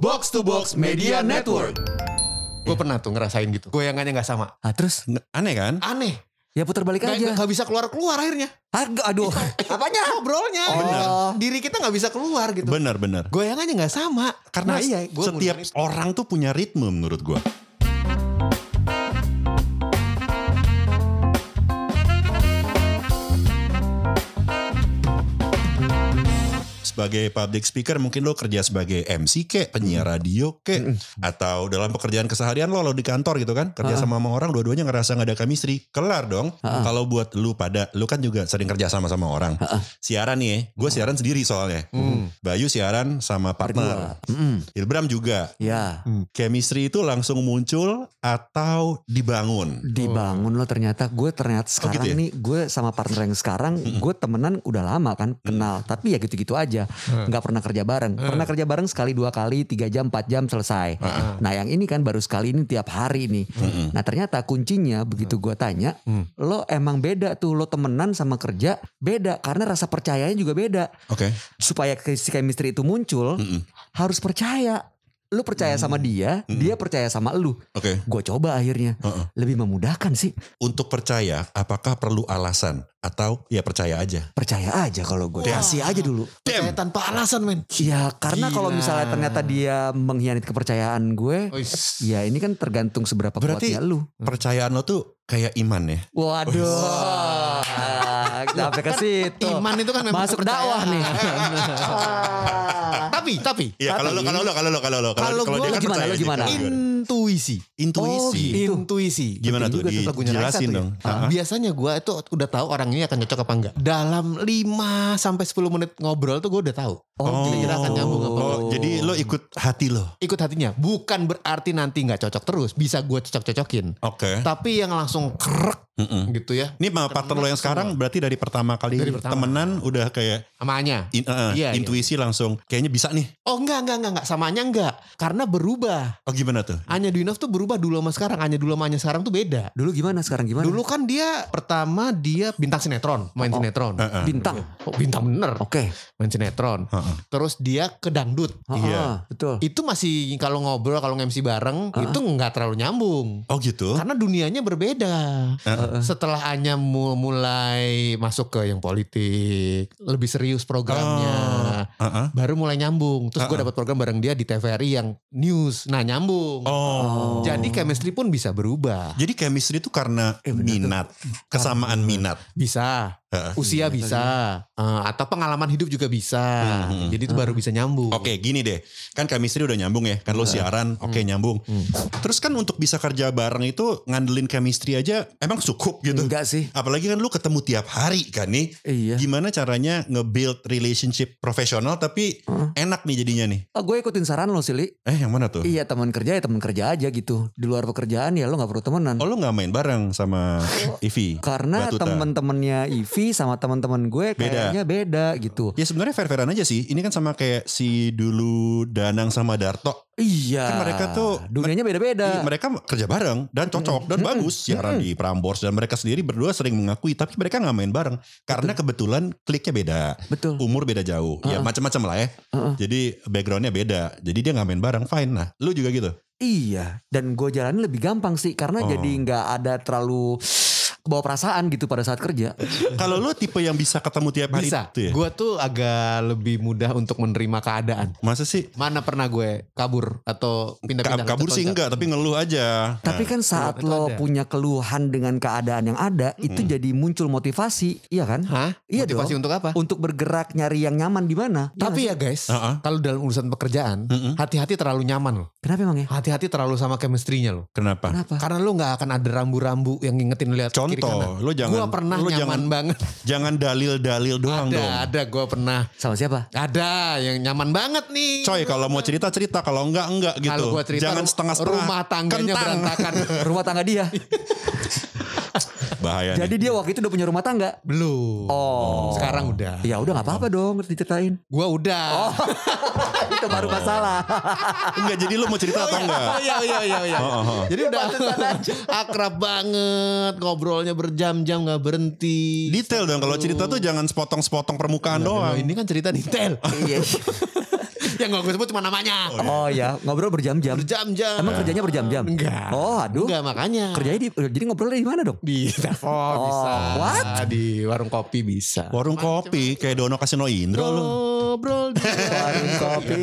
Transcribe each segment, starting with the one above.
Box to Box Media Network. Gue pernah tuh ngerasain gitu. Goyangannya nggak sama. Ah terus Aneh kan? Aneh. ya putar balik Nggak, aja. nggak bisa keluar-keluar akhirnya. Harga aduh. Apanya? Ngobrolnya. Oh. Diri kita nggak bisa keluar gitu. Benar-benar. Goyangannya nggak sama. Karena Nah, iya, gua setiap orang tuh punya ritme menurut gua. Sebagai public speaker mungkin lo kerja sebagai MC kek, penyiar radio kek, atau dalam pekerjaan keseharian lo lo di kantor gitu kan, kerja sama sama orang dua-duanya ngerasa nggak ada chemistry, kelar dong. Kalau buat lu pada, lu kan juga sering kerja sama sama orang. Siaran nih, ya, gue siaran sendiri soalnya. Bayu siaran sama partner. Mm, Ilbram juga. ya. Chemistry itu langsung muncul atau dibangun. dibangun lo ternyata. Gue ternyata sekarang gitu ya? nih gue sama partner yang sekarang gue temenan udah lama kan kenal. Tapi ya gitu-gitu aja nggak pernah kerja bareng. Pernah kerja bareng sekali dua kali tiga jam empat jam selesai. Nah yang ini kan baru sekali ini tiap hari nih. Nah ternyata kuncinya begitu gue tanya lo emang beda tuh lo temenan sama kerja beda. Karena rasa percayanya juga beda. Oke. supaya ke- si chemistry itu muncul harus percaya lu percaya sama dia dia percaya sama lu. Oke. gue coba akhirnya. Heeh. lebih memudahkan sih. Untuk percaya, apakah perlu alasan? Atau ya percaya aja? percaya aja kalau gue kasih aja dulu. Percaya tanpa alasan men. ya karena kalau misalnya ternyata dia mengkhianati kepercayaan gue ya ini kan tergantung seberapa Berarti- kuatnya lu. Percayaan lo tuh kayak iman ya? waduh sampai ke situ. Iman itu kan memang masuk dakwah nih. Tapi tapi. Iya kalau lo kalau lo kalau lo kalau lo. Kalau kalau dia kan gimana, percaya lo gimana? Intuisi. Intuisi. Oh, gitu. Intuisi. Gimana tuh? Lagunya Raisa Dijelasin tuh ya. dong. Ah. Biasanya gue itu udah tahu orang ini akan cocok apa enggak. Dalam 5 sampai 10 menit ngobrol tuh gue udah tahu. Oh, kira-kira akan nyambung apa Oh, jadi lo ikut hati lo. Ikut hatinya. Bukan berarti nanti nggak cocok terus. Bisa gue cocok-cocokin. Oke. Tapi yang langsung krek Mm-mm. gitu ya. Ini sama partner lo yang sekarang berarti dari pertama kali Dari pertama. temenan udah kayak Amanya. in- eh, Iya, iya. intuisi langsung kayaknya bisa nih. Oh enggak, enggak, enggak, enggak. Samanya enggak. Karena berubah. Oh gimana tuh? Anya Dwinov tuh berubah dulu sama sekarang. Anya dulu sama Anya sekarang tuh beda. dulu gimana sekarang gimana Dulu kan dia pertama dia bintang sinetron, main sinetron. Heeh. bintang Oh, bintang bener, oke main sinetron. Heeh. Terus dia ke dangdut. Iya. ah, betul Itu masih kalau ngobrol kalau nge-MC bareng itu nggak terlalu nyambung. Oh gitu. Karena dunianya berbeda. Setelah Anya mu- mulai masuk ke yang politik, lebih serius programnya, Heeh. baru mulai nyambung. Terus gue dapat program bareng dia di TVRI yang news. Nah nyambung. Oh. Jadi chemistry pun bisa berubah. Jadi chemistry itu karena Eh, tuh. minat, kesamaan minat. Bisa. Usia bisa. Eh, atau pengalaman hidup juga bisa. Hmm. Jadi itu baru bisa nyambung. Oke gini deh, kan chemistry udah nyambung ya, kan lo siaran, oke nyambung. Terus kan untuk bisa kerja bareng itu ngandelin chemistry aja emang cukup gitu. enggak sih Apalagi kan lu ketemu tiap hari kan nih. iya Gimana caranya nge-build relationship profesional tapi enak nih jadinya nih. Ah, gue ikutin saran lo sih Li. Eh yang mana tuh? Iya teman kerja ya teman kerja aja gitu. Di luar pekerjaan ya lo nggak perlu temenan. Oh lu gak main bareng sama Ivi? Karena temen-temennya Sama teman-teman gue Beda. kayaknya beda gitu. Ya sebenarnya fair-fairan aja sih. Ini kan sama kayak si dulu Danang sama Darto. Iya. Kan mereka tuh- dunianya beda-beda. Ih, mereka kerja bareng dan cocok dan bagus siaran di Prambors dan mereka sendiri berdua sering mengakui tapi mereka nggak main bareng karena kebetulan kliknya beda Betul. umur beda jauh ya macam-macam lah ya Heeh. jadi backgroundnya beda jadi dia nggak main bareng fine nah lu juga gitu Iya. Dan gue jalanin lebih gampang sih karena Oh. jadi nggak ada terlalu kebawa perasaan gitu pada saat kerja. kalau lu tipe yang bisa ketemu tiap hari Bisa. tuh ya Gue tuh agak lebih mudah untuk menerima keadaan. masa sih Mana pernah gue kabur atau Ka- pindah-pindah? kabur ke sih enggak tapi ngeluh aja Tapi kan saat itu lo ada. punya keluhan dengan keadaan yang ada, itu jadi muncul motivasi, iya kan? Hah? Iya Motivasi dong. untuk apa? Untuk bergerak nyari yang nyaman di mana? Iya Tapi ya guys, Heeh. kalau dalam urusan pekerjaan, hati-hati terlalu nyaman loh. Kenapa emang ya? Hati-hati terlalu sama chemistry-nya loh. kenapa Kenapa? Karena lu nggak akan ada rambu-rambu yang ngingetin lihat kiri contoh lu jangan Gua pernah lu nyaman jangan banget. jangan dalil-dalil doang ada, dong ada gue pernah. Sama siapa? Ada yang nyaman banget nih. coy kalau mau cerita cerita kalau enggak enggak gitu Kalau gua cerita jangan setengah-setengah rumah tangganya kentang. berantakan. Rumah tangga dia. bahaya Jadi nih. dia waktu itu udah punya rumah tangga. Belum. Oh. Sekarang udah. Ya udah nggak apa-apa dong diceritain. Gua udah. itu baru masalah. enggak jadi lu mau cerita atau enggak Oh iya iya iya iya. Oh, oh, oh. Jadi udah akrab banget, ngobrolnya berjam-jam nggak berhenti. Detail dong kalau cerita tuh jangan sepotong-sepotong permukaan Loh, doang. Ini kan cerita detail. Iya. yang gak gue sebut cuma namanya. Oh ya, ngobrol berjam-jam. Berjam-jam. Emang kerjanya berjam-jam? Enggak. Oh, aduh. Enggak makanya. Kerjanya di jadi ngobrolnya di mana dong? di telepon Oh, bisa. what? Di warung kopi bisa. Warung kopi kayak Dono Kasino Indro lu. Ngobrol di Warung kopi.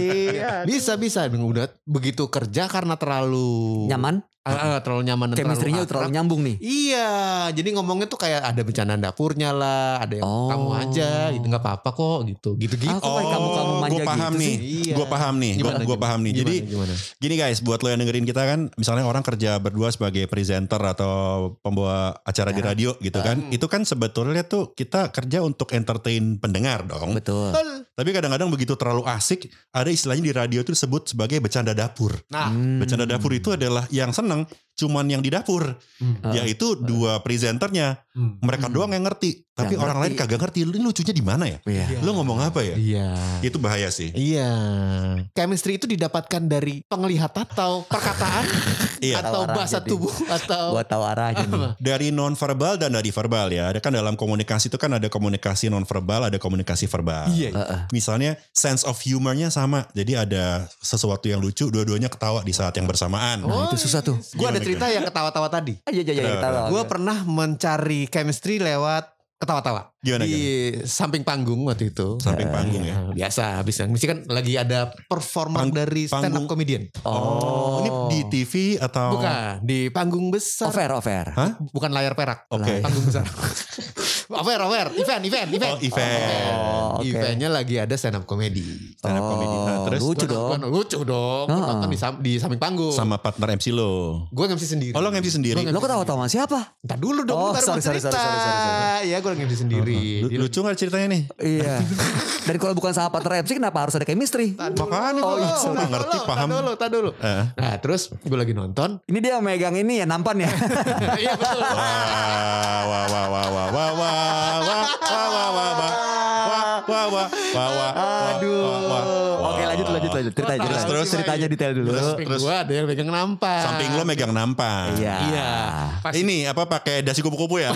bisa bisa udah begitu kerja karena terlalu Nyaman? Ah, ah, terlalu nyaman dan Chemistry-nya akrab. terlalu nyambung nih. Iya, jadi ngomongnya tuh kayak ada bencana dapurnya lah, ada yang Oh. kamu aja, gitu nggak apa-apa kok, gitu, gitu-gitu. Ah, kok kayak kamu-kamu manja gue paham gitu nih. sih? Iya. Gue paham nih. Gue gue gimana? paham nih. Gimana, Jadi gimana? gini guys, buat lo yang dengerin kita kan, misalnya orang kerja berdua sebagai presenter atau pembawa acara di Ya. radio gitu kan, Hmm. itu kan sebetulnya tuh kita kerja untuk entertain pendengar dong. Betul. Tapi kadang-kadang begitu terlalu asik, ada istilahnya di radio itu disebut sebagai bercanda dapur. Nah, Hmm. Bercanda dapur itu adalah yang lang cuman yang di dapur, Hmm. yaitu dua presenternya. Hmm. Mereka doang yang ngerti, tapi Yang orang lain ngerti. kagak ngerti. Ini lucunya di mana ya? Iya. Lo ngomong apa ya? Iya. Itu bahaya sih. Iya. Chemistry itu didapatkan dari penglihatan atau perkataan Iya. atau bahasa jadi. tubuh atau Gua tahu arahnya nih. Dari non verbal dan dari verbal ya. Ada kan dalam komunikasi itu kan ada komunikasi non verbal, ada komunikasi verbal. Iya. Heeh. Misalnya sense of humornya sama. Jadi ada sesuatu yang lucu, dua-duanya ketawa di saat yang bersamaan. Nah, itu susah tuh. Gue ada Gimana, cerita yang ketawa-tawa tadi. Iya iya iya Kenapa? kita tahu. Gue pernah mencari chemistry lewat ketawa-tawa Gimana, di samping panggung waktu itu. Samping panggung ya. Biasa, habis mesti kan lagi ada performa Pang- dari stand up panggung. comedian. Oh, ini di TV atau? Bukan, di panggung besar. Over over. Hah? Bukan layar perak. Oke. Panggung besar. over, over. Event, event, event. Oh, event. Oh, oke. Eventnya lagi ada stand up comedy. Stand up comedy. Nah, Oh, terus lucu Gua- dong. gua- lucu dong. Gua nonton di, sam- di samping panggung. Sama partner MC lo. Gue nge-MC sendiri. Oh lo MC sendiri? Lo ketawa-tawa sama siapa? Entar dulu dong, Oh, sorry, sorry, cerita. sorry, sorry, sorry, Iya, gue nge-MC sendiri. Lu- Dia Lucu gak ceritanya nih? Iya. Dan kalau bukan sama partner MC kenapa harus ada chemistry? Makanya Oh, gue iya, gak sorry. ngerti, Tar paham. dulu, tar dulu. Eh. Nah, terus gue lagi nonton. Ini dia megang ini ya nampan ya. Iya betul. Wah, wah, wah, wah, wah, wah, wah, wah, wah, wah, wah, wah, wah, wah, wah, wah, wah, Aduh. wah, wah, wah. Oke lanjut lanjut lanjut. Cerita Terus, cerita. terus. ceritanya detail dulu. Terus. Samping gue ada yang pegang nampak. Samping lo megang nampan. Iya. Iya. Ini apa pakai dasi kupu-kupu ya?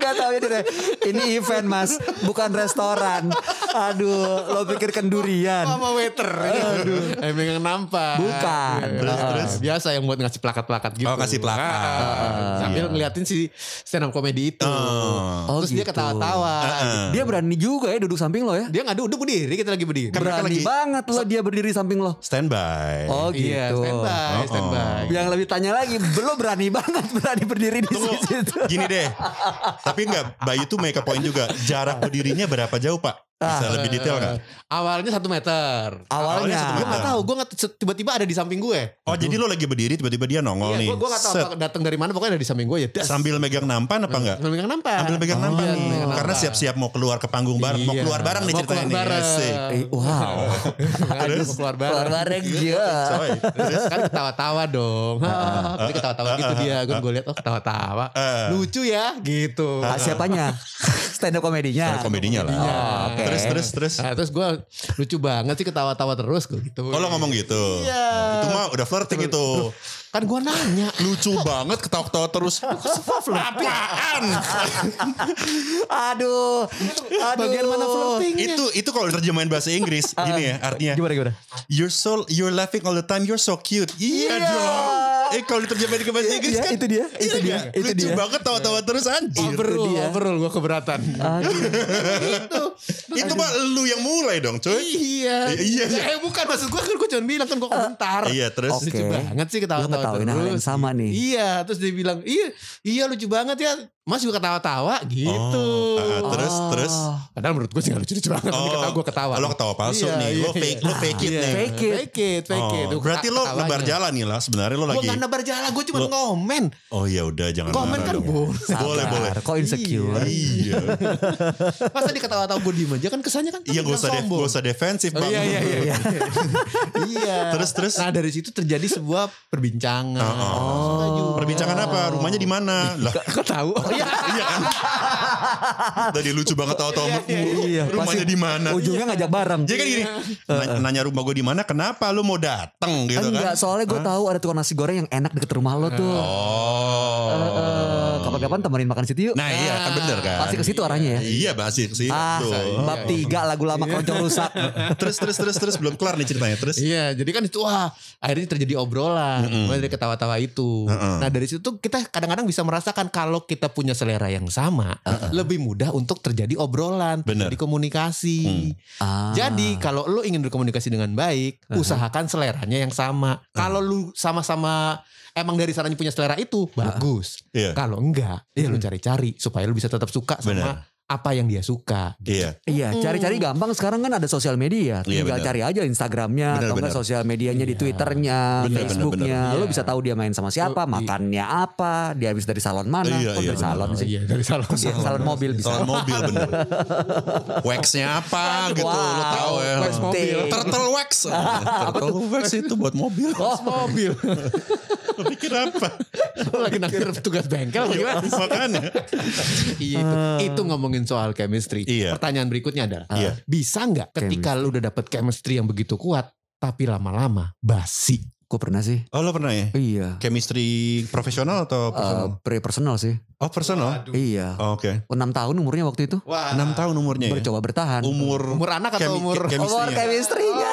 Gak tau ini deh. Ini event mas, bukan restoran. Aduh, lo pikir kendurian. sama waiter. Aduh. Yang pegang nampak. Bukan. Iya. Terus, terus. Biasa yang buat ngasih plakat-plakat gitu. Oh, kasih plakat. Ah, Sambil Iya. ngeliatin si stand up comedy itu. Oh. Oh, Terus dia gitu. ketawa-tawa. Heeh. Dia berani juga ya duduk samping lo ya. Dia nggak duduk berdiri, kita lagi berdiri. Berani lagi- banget lo dia berdiri samping lo. Standby. Oh gitu. Iya, standby, Oh, standby. Yang lebih tanya lagi, lo berani banget berani berdiri di Tunggu, situ. gini deh. Tapi enggak, Bayu tuh make a point juga. Jarak berdirinya berapa jauh pak? Bisa lebih detail nggak? Awalnya satu meter. Awalnya satu Gue meter. nggak tahu, gue nggak tiba-tiba ada di samping gue. Oh jadi lo lagi berdiri tiba-tiba dia nongol Iya, nih. gue nggak tahu Set. apa datang dari mana, pokoknya ada di samping gue ya. Das. Sambil megang nampan apa enggak? Sambil megang nampak. Ambil megang Oh, nampan iya, nih. megang Karena siap-siap mau keluar ke panggung bareng. Mau Iya. keluar bareng nih Mau ceritanya keluar nih. bareng. Eh, wow. Aduh, mau keluar bareng. Keluar bareng. Coy. Terus kan ketawa-tawa dong. Hah, Jadi ketawa-tawa gitu dia. Gue gue lihat oh ketawa-tawa. Ah. Lucu ya gitu. Ah, siapanya? Stand up komedinya. Stand up komedinya lah. Oke. Terus terus terus. Nah, terus gue lucu banget sih ketawa-tawa terus gue gitu. Oh lo ngomong gitu. Iya. Itu mah udah flirting itu. Kan gue nanya. Lucu banget ketawa-ketawa terus. Apaan? Aduh. Aduh. Bagian mana flirtingnya? itu itu kalau terjemahin bahasa Inggris gini ya artinya. Gimana gimana? You're so you're laughing all the time. You're so cute. Iya Iya. dong. Eh kalau diterjemahin ke bahasa Inggris Iya, kan itu dia, itu iya dia, kan? itu Lucu dia. banget tawa-tawa terus anjir. Overrule, dia. overrule gue keberatan. Aduh. Itu mah lu yang mulai dong, cuy. Iya. Iya, iya. Eh bukan maksud gue kan gue cuma bilang kan gue komentar. Iya, terus. Lucu banget sih ketawa-tawa terus. hal yang sama nih. Iya, terus dia bilang, "Iya, iya lucu banget ya." Mas juga ketawa-tawa gitu. Oh, ah, terus terus Padahal menurut gue sih gak lucu-lucu banget. Tapi ketawa gue ketawa. Lo ketawa palsu Iya, nih. iya, Lo fake, lo fake it iya. nih. Fake it. Fake it, fake it. Oh, berarti lo lebar jalan nih lah. Sebenarnya lo lagi. Nebar jalan, gue cuma ngomen. Oh ya udah jangan Komen kan dong. boleh. Boleh boleh. Kok insecure? Iya. Masa dia ketawa-tawa gue diem aja kan kesannya kan Iya gak usah def, gak usah defensif Oh, bang. iya iya iya. iya. iya. Terus, terus? Nah dari situ terjadi sebuah perbincangan. Oh. Setuju. Perbincangan apa? Rumahnya di mana? Lah, Kok tahu? Oh iya. iya kan? Tadi lucu banget tahu-tahu Iya, rumahnya pasti di mana? Ujungnya ngajak bareng. Jadi kan gini, nanya, rumah gue di mana? Kenapa lu mau dateng gitu Enggak, kan? soalnya gue tahu ada tukang nasi goreng yang enak deket rumah lo tuh. Oh. Eh, kapan-kapan temenin makan situ yuk. Nah iya kan bener kan. Pasti ke situ arahnya ya. Iya pasti ke situ. Ah, bab tiga lagu lama keroncong rusak. terus terus terus terus belum kelar nih ceritanya terus. Iya, jadi kan itu wah akhirnya terjadi obrolan mulai dari ketawa-tawa itu. Nah dari situ kita kadang-kadang bisa merasakan kalau kita punya selera yang sama, lebih mudah untuk terjadi obrolan, Bener. terjadi komunikasi. Ah. Jadi kalau lu ingin berkomunikasi dengan baik, usahakan seleranya yang sama. Kalau lu sama-sama emang dari sananya punya selera itu, bagus. Iya. Kalau enggak, ya lu cari-cari supaya lu bisa tetap suka sama Bener. apa yang dia suka. Iya. Iya, cari-cari gampang sekarang kan ada sosial media. Iya, Tinggal benar. cari aja Instagramnya Benar, atau enggak sosial medianya di Twitternya, Benar, benar, Facebooknya. Lo Iya. bisa tahu dia main sama siapa, Oh, iya. makannya apa, dia habis dari salon mana, Iya, iya, dari benar. salon sih. Iya, dari salon. Iya, salon mobil bisa. Soal mobil bener. Waxnya apa gitu Wow, tahu ya. wax mobil. Turtle wax. Turtle wax itu buat mobil. Oh, mobil. Lo pikir apa? Lagi naktir petugas bengkel apa gimana? Makanya. Iya itu, itu ngomongin soal chemistry. Iya. Pertanyaan berikutnya adalah, Iya. bisa nggak ketika lu udah dapet chemistry yang begitu kuat, tapi lama-lama basi? Gue pernah sih. Oh lo pernah ya? Iya. Chemistry profesional atau personal? Uh, pre personal sih. oh personal? Iya. Oh, Oke. 6 tahun umurnya waktu itu. Wah. 6 tahun umurnya ya? Bercoba bertahan. Umur Umur anak atau umur? chemistry-nya. Umur chemistry-nya.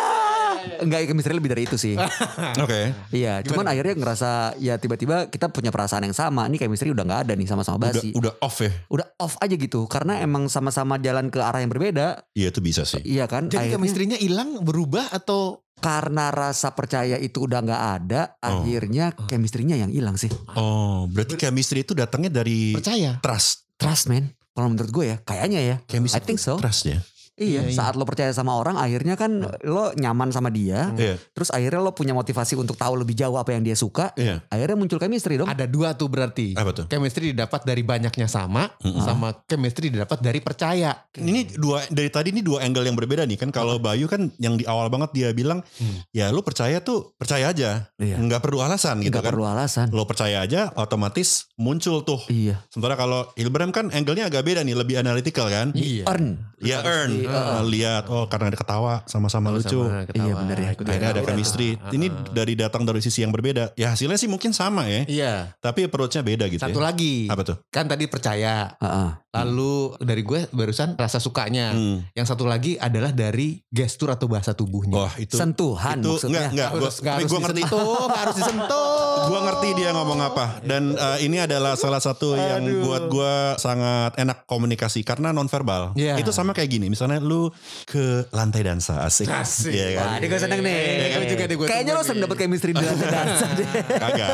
Enggak, chemistry lebih dari itu sih. Oke. Iya, cuman akhirnya ngerasa ya tiba-tiba kita punya perasaan yang sama. Ini chemistry udah nggak ada nih sama-sama Udah, basi. udah off ya? Udah off aja gitu karena emang sama-sama jalan ke arah yang berbeda. Iya itu bisa sih. Iya kan? Jadi Akhirnya chemistry-nya hilang, berubah atau karena rasa percaya itu udah nggak ada, Oh. akhirnya chemistry-nya yang hilang sih. Oh berarti chemistry itu datangnya dari percaya? trust. Trust man. Kalau menurut gue ya, kayaknya ya. Chemistry I think so. Trust ya? Iya, Iya, iya. saat lo percaya sama orang, akhirnya kan lo nyaman sama dia. Iya. Terus akhirnya lo punya motivasi untuk tahu lebih jauh apa yang dia suka. Iya. Akhirnya muncul chemistry dong. Ada dua tuh berarti. Apa tuh? Chemistry didapat dari banyaknya sama, sama chemistry didapat dari percaya. Ini dua dari tadi ini dua angle yang berbeda nih kan. Kalau Bayu kan yang di awal banget dia bilang, ya lu percaya tuh percaya aja, Iya. nggak perlu alasan gitu Nggak kan. perlu alasan. Lo percaya aja, otomatis muncul tuh. Iya. Sementara kalau Hilbram kan angle-nya agak beda nih, lebih analytical kan. Iya. Ya Earn. Iya. Earn, Uh, lihat oh karena ada ketawa sama-sama lucu. Iya, bener ya. Akhirnya ada chemistry. Ini dari datang dari sisi yang berbeda. Ya hasilnya sih mungkin sama ya, Iya. tapi approach-nya beda gitu Satu ya. lagi. Apa tuh? Kan tadi percaya. Heeh. Lalu dari gue barusan rasa sukanya. Hmm. Yang satu lagi adalah dari gestur atau bahasa tubuhnya. Wah itu Sentuhan itu maksudnya. enggak enggak gua, Harus, gua ngerti nggak harus disentuh. gua ngerti dia ngomong apa dan eh, ini adalah salah satu yang buat gua sangat enak komunikasi karena nonverbal Iya. itu sama kayak gini misalnya lu ke lantai dansa asik, Asik. Iya kan? Wah, ini gue seneng nih. Iya, gue juga deh, gue Kayaknya lo tunggu sering dapet chemistry di lantai dansa deh. kagak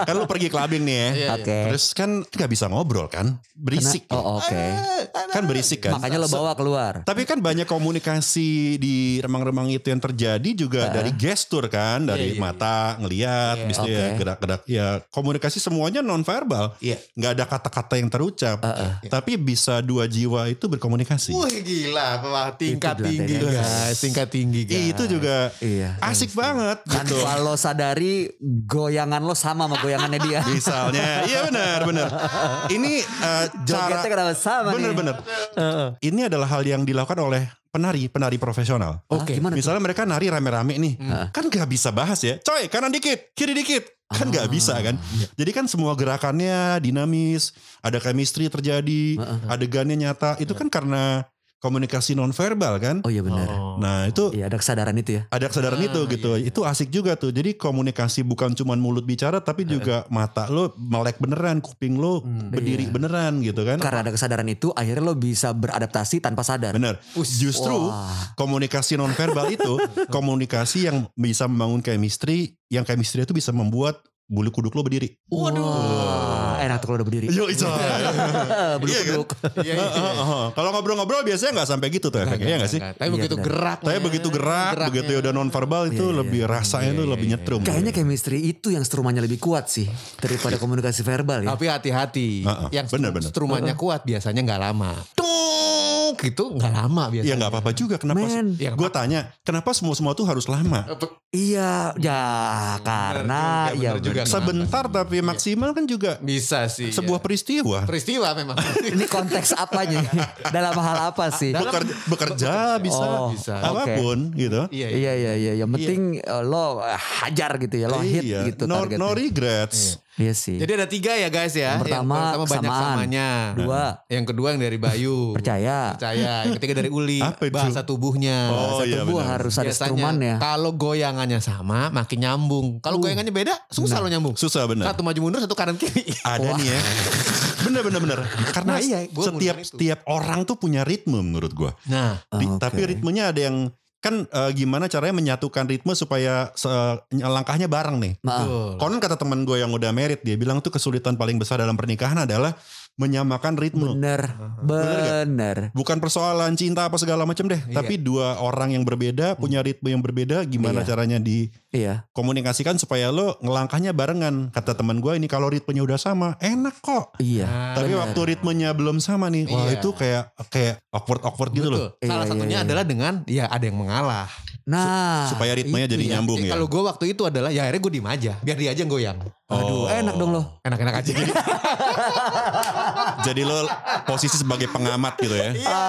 kan lu pergi clubbing nih ya Iya, iya. Oke. terus kan nggak bisa ngobrol kan berisik Oh oke. kan berisik kan Makanya lo bawa keluar. Tapi kan banyak komunikasi di remang-remang itu yang terjadi juga dari gestur kan, dari Iya, iya, mata ngelihat, Iya. bis itu ya gerak-gerak ya komunikasi semuanya nonverbal. Iya. nggak ada kata-kata yang terucap. Tapi bisa dua jiwa itu berkomunikasi. Wih gila, wah, tingkat tinggi guys, tingkat tinggi guys. Itu juga Iya. asik banget gitu. Tanpa lo sadari goyangan lo sama sama goyangannya dia. Misalnya, iya benar benar. Ini eh, cara kenapa sama bener nih? bener. Ini adalah hal yang dilakukan oleh penari penari profesional. Oke. Gimana tuh? Misalnya mereka nari rame-rame nih, kan gak bisa bahas ya. Coy, kanan dikit, kiri dikit. Kan gak bisa kan. Jadi kan semua gerakannya dinamis, ada chemistry terjadi, adegannya nyata. Itu kan karena komunikasi nonverbal kan. Oh iya benar. Oh. Nah itu Iya ada kesadaran itu ya. ada kesadaran Ah, itu gitu. Itu asik juga tuh. Jadi komunikasi bukan cuma mulut bicara tapi juga mata lo melek beneran, kuping lo berdiri Iya. beneran gitu kan. Karena ada kesadaran itu akhirnya lo bisa beradaptasi tanpa sadar. Bener. Justru Wah. komunikasi nonverbal itu komunikasi yang bisa membangun chemistry, yang chemistry itu bisa membuat bulu kuduk lo berdiri. Wah, enak tuh kalau udah berdiri. Yo, itu. Bulu Iya kan? kuduk. Iya, iya, iya. Kalau ngobrol-ngobrol biasanya nggak sampai gitu tuh efeknya, ya nggak sih? Tapi Iya, begitu gerak. Tapi begitu gerak, begitu udah nonverbal itu Iya, iya, lebih rasanya tuh lebih nyetrum. Kayaknya chemistry itu yang strumannya lebih kuat sih daripada komunikasi verbal ya. Tapi hati-hati. Heeh, Yang benar. strumannya kuat biasanya nggak lama. Tung gitu nggak lama biasanya. Ya nggak apa-apa juga. Kenapa? Men. Ya, Gue tanya, kenapa semua semua tuh harus lama? Iya, ya karena juga, ya bener juga. bener. Sebentar tapi maksimal kan juga Bisa sih. sebuah ya. peristiwa. peristiwa memang. Ini konteks apanya? Dalam hal apa sih? Bekerja, bekerja bisa, Oh, bisa. apa pun gitu. Iya, iya. Iya iya iya, yang penting eh, lo hajar gitu ya, lo hit Iya, gitu no, targetnya. no regrets. Iya sih. Jadi ada tiga ya guys ya. Yang pertama, banyak kesamaan. samanya. Dua, Yang kedua yang dari Bayu. percaya. Percaya. Yang ketiga dari Uli. Apa itu? Bahasa tubuhnya. Oh, Bahasa iya, tubuh benar. harus ada strumannya. kalau goyangannya sama makin nyambung. Kalau Uh. goyangannya beda susah Nah. lo nyambung. Susah bener. Satu maju mundur, satu kanan kiri. Ada nih ya. Bener bener bener. Karena Nah, iya, setiap setiap orang tuh punya ritme menurut gua. Nah, Di- Oke. Tapi ritmenya ada yang kan eh, gimana caranya menyatukan ritme supaya se- langkahnya bareng nih. Maaf. betul. Konon kata teman gue yang udah merit dia bilang tuh kesulitan paling besar dalam pernikahan adalah menyamakan ritme. Bener, bener. Bukan persoalan cinta apa segala macam deh, Iya. tapi dua orang yang berbeda punya ritme yang berbeda, gimana Iya. caranya Iya. dikomunikasikan supaya lo ngelangkahnya barengan. Kata teman gue ini kalau ritmenya udah sama, enak kok. Iya. Nah, Tapi benar. waktu ritmenya belum sama nih, wah Iya. itu kayak kayak awkward awkward gitu loh. betul. Salah Iya, satunya iya, iya. adalah dengan ya ada yang mengalah. Nah, Supaya ritmenya Itu jadi ya. nyambung ya. Kalau gue waktu itu adalah ya akhirnya gue diem aja. Biar dia aja yang goyang. aduh, Oh. enak dong lo. Enak-enak aja. Jadi lo posisi sebagai pengamat gitu ya. Iya.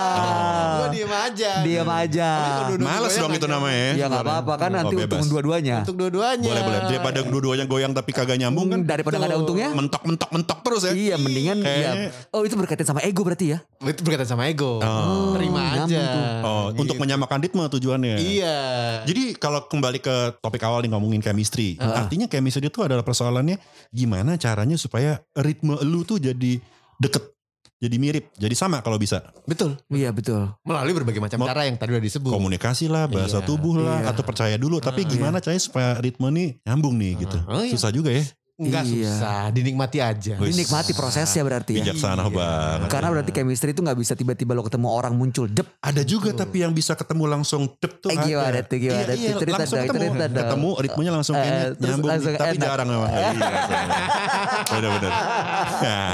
Gue diem aja. Diam aja. Males dong itu namanya ya. Ya nggak apa-apa kan Oh, nanti untung dua-duanya. Untuk dua-duanya. Boleh boleh. Daripada dua-duanya goyang tapi kagak nyambung kan. Hmm, daripada nggak ada untungnya. Mentok mentok mentok terus ya. Iya, mendingan ya. Kayaknya- Oh, itu berkaitan sama ego berarti ya? Itu berkaitan sama ego. Oh. Terima nyambung aja. tuh. Oh, untuk Gitu. menyamakan ritme tujuannya. Iya. Jadi kalau kembali ke topik awal nih ngomongin chemistry. Artinya chemistry itu adalah persoalannya gimana caranya supaya ritme lu tuh jadi deket. Jadi mirip, jadi sama kalau bisa. Betul. Iya betul. Melalui berbagai macam Mo- cara yang tadi udah disebut. Komunikasi lah, bahasa Iya, tubuh lah, iya. atau percaya dulu. Tapi gimana caranya supaya ritme nih nyambung nih gitu. Oh, iya. Susah juga ya. Enggak Iya. susah, dinikmati aja. Wih. Dinikmati prosesnya berarti ya. Bijaksana Iya. banget. Karena berarti chemistry itu nggak bisa tiba-tiba lo ketemu orang muncul jep. Ada juga tapi yang bisa ketemu langsung dep tuh Eh, ada. gimana tuh, gimana Iya, iya? Cerita langsung dong, ketemu, cerita dong. ketemu ritmenya langsung Eh, kayaknya nyambung langsung tapi enak. jarang memang. Iya, bener. Nah,